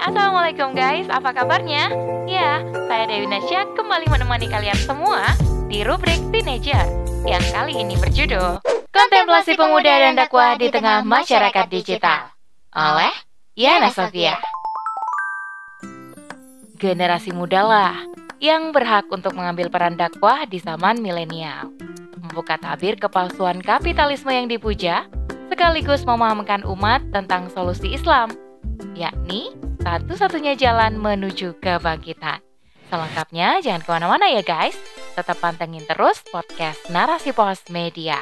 Assalamualaikum guys, apa kabarnya? Ya, saya Dewi Nasya kembali menemani kalian semua di rubrik Teenager yang kali ini berjudul Kontemplasi Pemuda dan Dakwah di Tengah Masyarakat Digital oleh Yana Sofia. Generasi muda lah yang berhak untuk mengambil peran dakwah di zaman milenial. Membuka tabir kepalsuan kapitalisme yang dipuja, sekaligus memahamkan umat tentang solusi Islam, yakni satu-satunya jalan menuju kebangkitan. Selengkapnya jangan ke mana-mana ya guys. Tetap pantengin terus podcast Narasi Pos Media.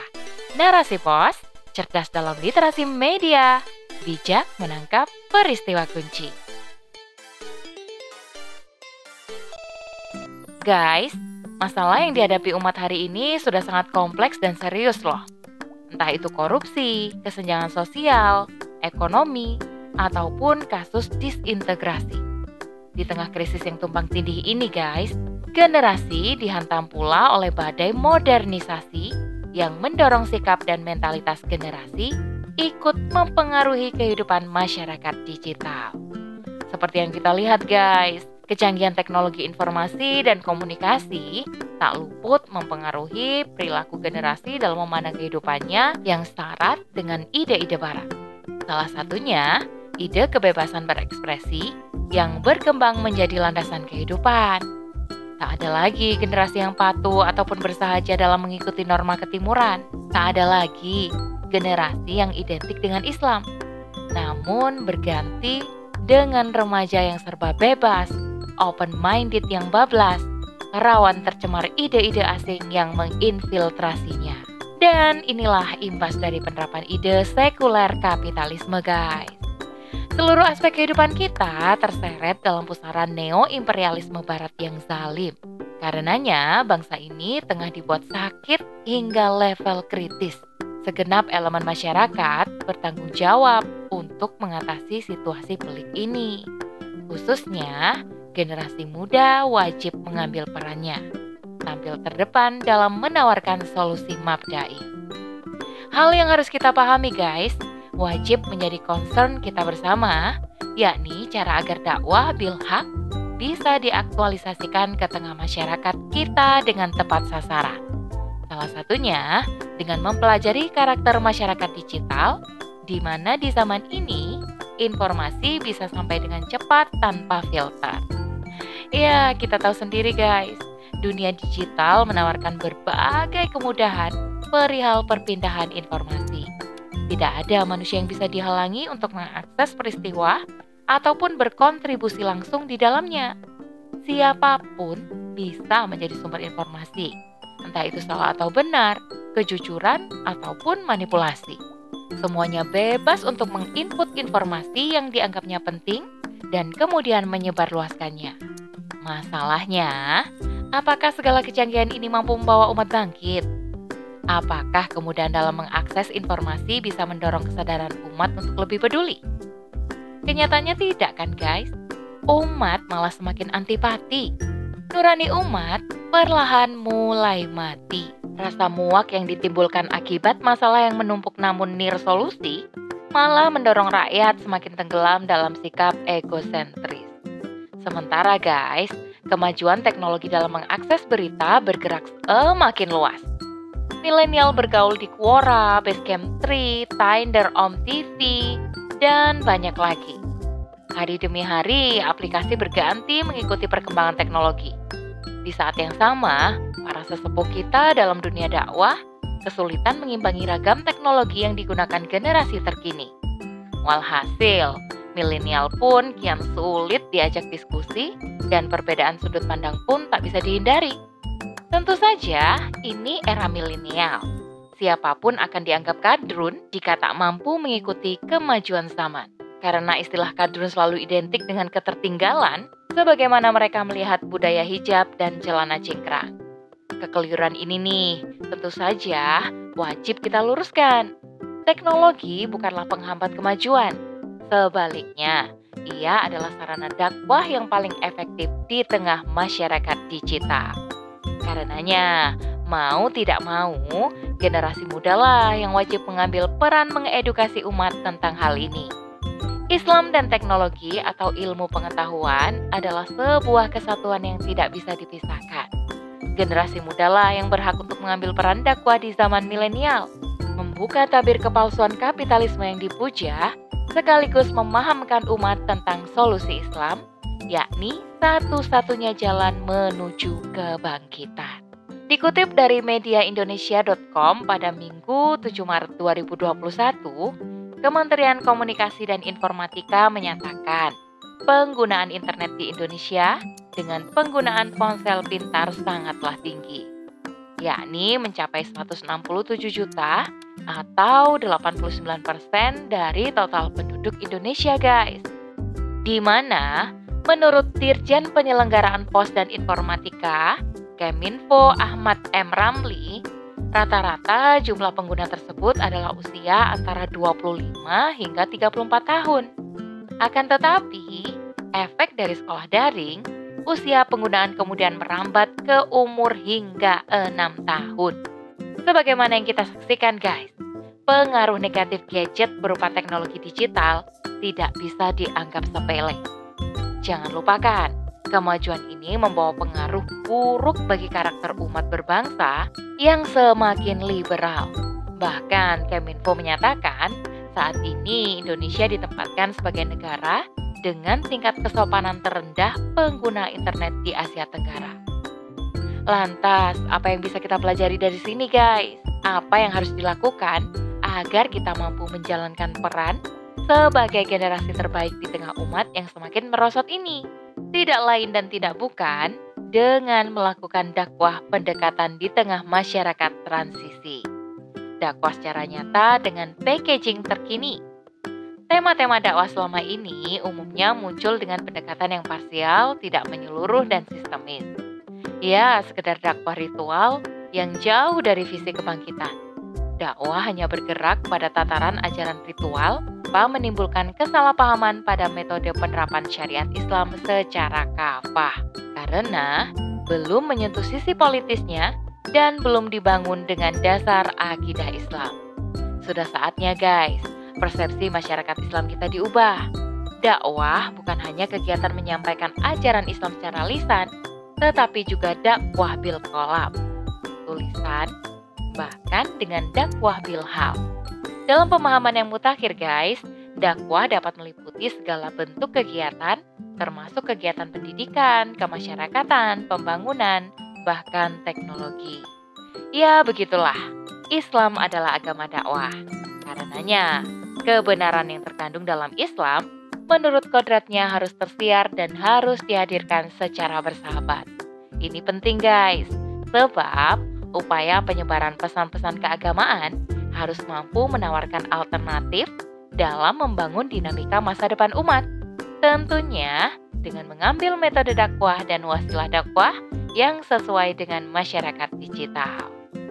Narasi Pos, cerdas dalam literasi media, bijak menangkap peristiwa kunci. Guys, masalah yang dihadapi umat hari ini sudah sangat kompleks dan serius loh. Entah itu korupsi, kesenjangan sosial, ekonomi, ataupun kasus disintegrasi. Di tengah krisis yang tumpang tindih ini guys, generasi dihantam pula oleh badai modernisasi yang mendorong sikap dan mentalitas generasi ikut mempengaruhi kehidupan masyarakat digital. Seperti yang kita lihat guys, kecanggihan teknologi informasi dan komunikasi tak luput mempengaruhi perilaku generasi dalam memandang kehidupannya yang syarat dengan ide-ide barat. Salah satunya ide kebebasan berekspresi yang berkembang menjadi landasan kehidupan. Tak ada lagi generasi yang patuh ataupun bersahaja dalam mengikuti norma ketimuran. Tak ada lagi generasi yang identik dengan Islam. Namun berganti dengan remaja yang serba bebas, open-minded yang bablas, rawan tercemar ide-ide asing yang menginfiltrasinya. Dan inilah imbas dari penerapan ide sekuler kapitalisme guys. Seluruh aspek kehidupan kita terseret dalam pusaran neo-imperialisme barat yang zalim. Karenanya, bangsa ini tengah dibuat sakit hingga level kritis. Segenap elemen masyarakat bertanggung jawab untuk mengatasi situasi pelik ini. Khususnya, generasi muda wajib mengambil perannya, tampil terdepan dalam menawarkan solusi mabdai. Hal yang harus kita pahami guys, wajib menjadi concern kita bersama, yakni cara agar dakwah bilhak bisa diaktualisasikan ke tengah masyarakat kita dengan tepat sasaran. Salah satunya dengan mempelajari karakter masyarakat digital, di mana di zaman ini informasi bisa sampai dengan cepat tanpa filter. Ya, kita tahu sendiri guys, dunia digital menawarkan berbagai kemudahan perihal perpindahan informasi tidak ada manusia yang bisa dihalangi untuk mengakses peristiwa ataupun berkontribusi langsung di dalamnya. Siapa pun bisa menjadi sumber informasi, entah itu salah atau benar, kejujuran ataupun manipulasi. Semuanya bebas untuk menginput informasi yang dianggapnya penting dan kemudian menyebarluaskannya. Masalahnya, apakah segala kecanggihan ini mampu membawa umat bangkit? Apakah kemudahan dalam mengakses informasi bisa mendorong kesadaran umat untuk lebih peduli? Kenyataannya tidak kan guys? Umat malah semakin antipati. Nurani umat perlahan mulai mati. Rasa muak yang ditimbulkan akibat masalah yang menumpuk namun nir solusi malah mendorong rakyat semakin tenggelam dalam sikap egosentris. Sementara guys, kemajuan teknologi dalam mengakses berita bergerak semakin luas milenial bergaul di Quora, Basecamp Tree, Tinder, Om TV, dan banyak lagi. Hari demi hari, aplikasi berganti mengikuti perkembangan teknologi. Di saat yang sama, para sesepuh kita dalam dunia dakwah kesulitan mengimbangi ragam teknologi yang digunakan generasi terkini. Walhasil, milenial pun kian sulit diajak diskusi dan perbedaan sudut pandang pun tak bisa dihindari. Tentu saja, ini era milenial. Siapa pun akan dianggap kadrun jika tak mampu mengikuti kemajuan zaman. Karena istilah kadrun selalu identik dengan ketertinggalan, sebagaimana mereka melihat budaya hijab dan celana cingkrang. Kekeliruan ini nih, tentu saja wajib kita luruskan. Teknologi bukanlah penghambat kemajuan. Sebaliknya, ia adalah sarana dakwah yang paling efektif di tengah masyarakat digital. Karenanya, mau tidak mau, generasi muda lah yang wajib mengambil peran mengedukasi umat tentang hal ini. Islam dan teknologi atau ilmu pengetahuan adalah sebuah kesatuan yang tidak bisa dipisahkan. Generasi muda lah yang berhak untuk mengambil peran dakwah di zaman milenial, membuka tabir kepalsuan kapitalisme yang dipuja, sekaligus memahamkan umat tentang solusi Islam, yakni satu-satunya jalan menuju kebangkitan. Dikutip dari mediaindonesia.com pada Minggu 7 Maret 2021, Kementerian Komunikasi dan Informatika menyatakan penggunaan internet di Indonesia dengan penggunaan ponsel pintar sangatlah tinggi, yakni mencapai 167 juta atau 89% dari total penduduk Indonesia guys. Di mana menurut Dirjen Penyelenggaraan Pos dan Informatika, Keminfo Ahmad M. Ramli, Rata-rata jumlah pengguna tersebut adalah usia antara 25 hingga 34 tahun. Akan tetapi, efek dari sekolah daring, usia penggunaan kemudian merambat ke umur hingga 6 tahun. Sebagaimana yang kita saksikan guys, pengaruh negatif gadget berupa teknologi digital tidak bisa dianggap sepele. Jangan lupakan, Kemajuan ini membawa pengaruh buruk bagi karakter umat berbangsa yang semakin liberal. Bahkan Keminfo menyatakan saat ini Indonesia ditempatkan sebagai negara dengan tingkat kesopanan terendah pengguna internet di Asia Tenggara. Lantas, apa yang bisa kita pelajari dari sini guys? Apa yang harus dilakukan agar kita mampu menjalankan peran sebagai generasi terbaik di tengah umat yang semakin merosot ini? tidak lain dan tidak bukan dengan melakukan dakwah pendekatan di tengah masyarakat transisi. Dakwah secara nyata dengan packaging terkini. Tema-tema dakwah selama ini umumnya muncul dengan pendekatan yang parsial, tidak menyeluruh dan sistemis. Ya, sekedar dakwah ritual yang jauh dari visi kebangkitan. Dakwah hanya bergerak pada tataran ajaran ritual tanpa menimbulkan kesalahpahaman pada metode penerapan syariat Islam secara kafah karena belum menyentuh sisi politisnya dan belum dibangun dengan dasar akidah Islam. Sudah saatnya guys, persepsi masyarakat Islam kita diubah. Dakwah bukan hanya kegiatan menyampaikan ajaran Islam secara lisan, tetapi juga dakwah bil kolam, tulisan, bahkan dengan dakwah bil hal. Dalam pemahaman yang mutakhir guys, dakwah dapat meliputi segala bentuk kegiatan, termasuk kegiatan pendidikan, kemasyarakatan, pembangunan, bahkan teknologi. Ya, begitulah. Islam adalah agama dakwah. Karenanya, kebenaran yang terkandung dalam Islam menurut kodratnya harus tersiar dan harus dihadirkan secara bersahabat. Ini penting guys, sebab upaya penyebaran pesan-pesan keagamaan harus mampu menawarkan alternatif dalam membangun dinamika masa depan umat. Tentunya dengan mengambil metode dakwah dan wasilah dakwah yang sesuai dengan masyarakat digital.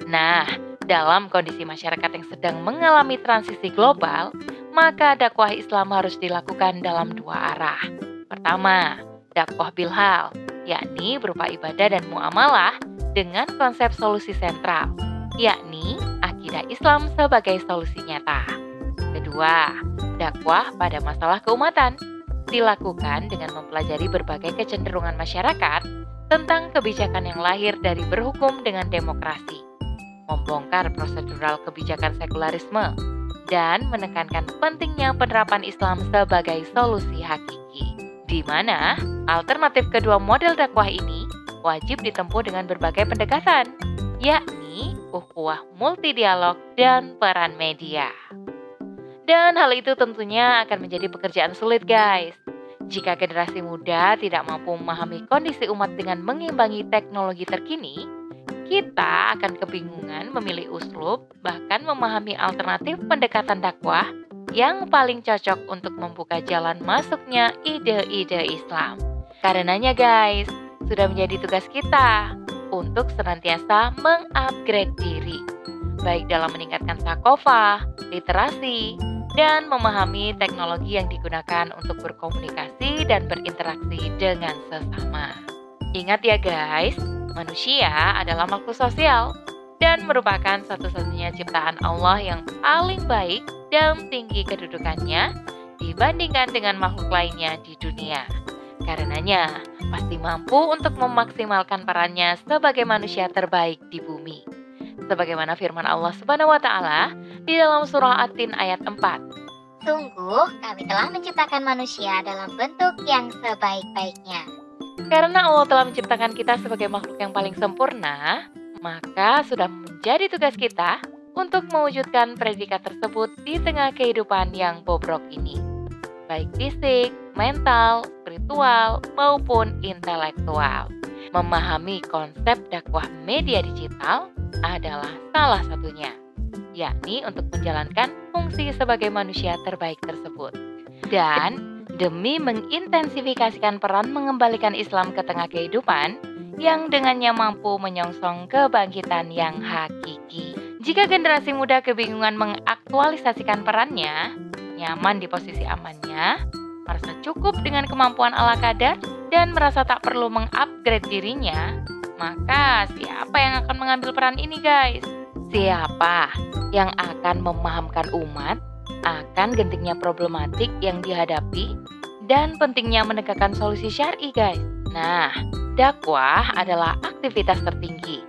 Nah, dalam kondisi masyarakat yang sedang mengalami transisi global, maka dakwah Islam harus dilakukan dalam dua arah. Pertama, dakwah bilhal, yakni berupa ibadah dan muamalah dengan konsep solusi sentral, yakni akidah Islam sebagai solusi nyata. Kedua, dakwah pada masalah keumatan dilakukan dengan mempelajari berbagai kecenderungan masyarakat tentang kebijakan yang lahir dari berhukum dengan demokrasi, membongkar prosedural kebijakan sekularisme, dan menekankan pentingnya penerapan Islam sebagai solusi hakiki. Di mana alternatif kedua model dakwah ini wajib ditempuh dengan berbagai pendekatan, yakni ukhuwah multidialog dan peran media. Dan hal itu tentunya akan menjadi pekerjaan sulit guys. Jika generasi muda tidak mampu memahami kondisi umat dengan mengimbangi teknologi terkini, kita akan kebingungan memilih uslub bahkan memahami alternatif pendekatan dakwah yang paling cocok untuk membuka jalan masuknya ide-ide Islam. Karenanya guys, sudah menjadi tugas kita untuk senantiasa mengupgrade diri, baik dalam meningkatkan sakofa, literasi, dan memahami teknologi yang digunakan untuk berkomunikasi dan berinteraksi dengan sesama. Ingat ya guys, manusia adalah makhluk sosial dan merupakan satu-satunya ciptaan Allah yang paling baik dan tinggi kedudukannya dibandingkan dengan makhluk lainnya di dunia. Karenanya, pasti mampu untuk memaksimalkan perannya sebagai manusia terbaik di bumi. Sebagaimana firman Allah Subhanahu wa taala di dalam surah At-Tin ayat 4. Sungguh, kami telah menciptakan manusia dalam bentuk yang sebaik-baiknya. Karena Allah telah menciptakan kita sebagai makhluk yang paling sempurna, maka sudah menjadi tugas kita untuk mewujudkan predikat tersebut di tengah kehidupan yang bobrok ini baik fisik, mental, spiritual, maupun intelektual. Memahami konsep dakwah media digital adalah salah satunya, yakni untuk menjalankan fungsi sebagai manusia terbaik tersebut. Dan demi mengintensifikasikan peran mengembalikan Islam ke tengah kehidupan, yang dengannya mampu menyongsong kebangkitan yang hakiki. Jika generasi muda kebingungan mengaktualisasikan perannya, nyaman di posisi amannya, merasa cukup dengan kemampuan ala kadar, dan merasa tak perlu mengupgrade dirinya, maka siapa yang akan mengambil peran ini guys? Siapa yang akan memahamkan umat akan gentingnya problematik yang dihadapi dan pentingnya menegakkan solusi syari guys? Nah, dakwah adalah aktivitas tertinggi,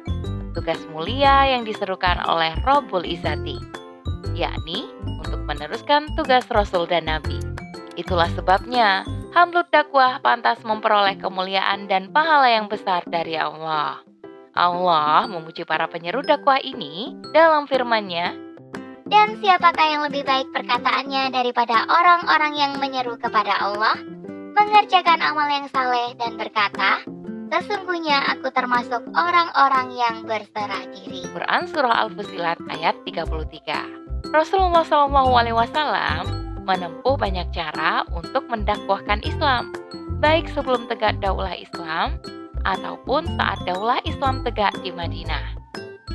tugas mulia yang diserukan oleh Robul Izati, yakni untuk meneruskan tugas Rasul dan Nabi. Itulah sebabnya Hamlut dakwah pantas memperoleh kemuliaan dan pahala yang besar dari Allah. Allah memuji para penyeru dakwah ini dalam firman-Nya, Dan siapakah yang lebih baik perkataannya daripada orang-orang yang menyeru kepada Allah, mengerjakan amal yang saleh dan berkata, Sesungguhnya aku termasuk orang-orang yang berserah diri. Quran Surah Al-Fusilat ayat 33. Rasulullah SAW menempuh banyak cara untuk mendakwahkan Islam, baik sebelum tegak daulah Islam ataupun saat daulah Islam tegak di Madinah.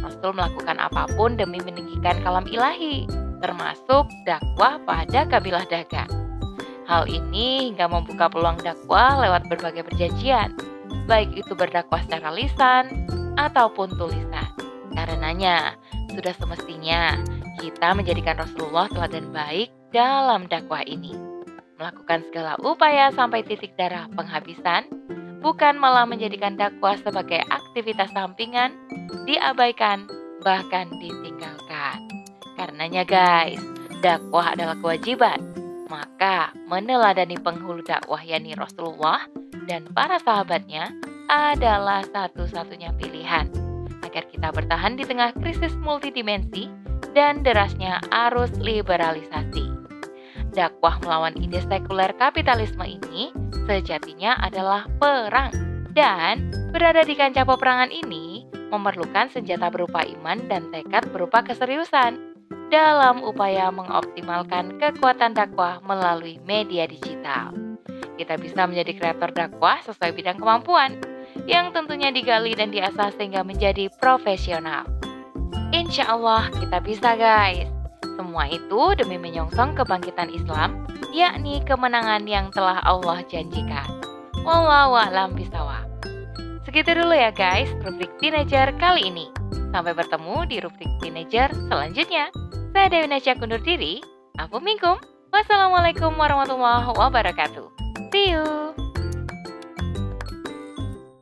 Rasul melakukan apa pun demi meninggikan kalam ilahi, termasuk dakwah pada kabilah dagang. Hal ini hingga membuka peluang dakwah lewat berbagai perjanjian, baik itu berdakwah secara lisan ataupun tulisan. Karenanya, sudah semestinya kita menjadikan Rasulullah teladan baik dalam dakwah ini. Melakukan segala upaya sampai titik darah penghabisan, bukan malah menjadikan dakwah sebagai aktivitas sampingan, diabaikan, bahkan ditinggalkan. Karenanya guys, dakwah adalah kewajiban. Maka meneladani penghulu dakwah yakni Rasulullah dan para sahabatnya adalah satu-satunya pilihan agar kita bertahan di tengah krisis multidimensi dan derasnya arus liberalisasi. Dakwah melawan ide sekuler kapitalisme ini sejatinya adalah perang dan berada di kancah peperangan ini memerlukan senjata berupa iman dan tekad berupa keseriusan dalam upaya mengoptimalkan kekuatan dakwah melalui media digital. Kita bisa menjadi kreator dakwah sesuai bidang kemampuan yang tentunya digali dan diasah sehingga menjadi profesional. Insya Allah kita bisa guys. Semua itu demi menyongsong kebangkitan Islam, yakni kemenangan yang telah Allah janjikan. Wallahu a'lam bisawab. Segitu dulu ya guys, rubrik teenager kali ini. Sampai bertemu di rubrik teenager selanjutnya. Saya Dewi Nasya kundur diri. Afu minkum. Wassalamualaikum warahmatullahi wabarakatuh. See you.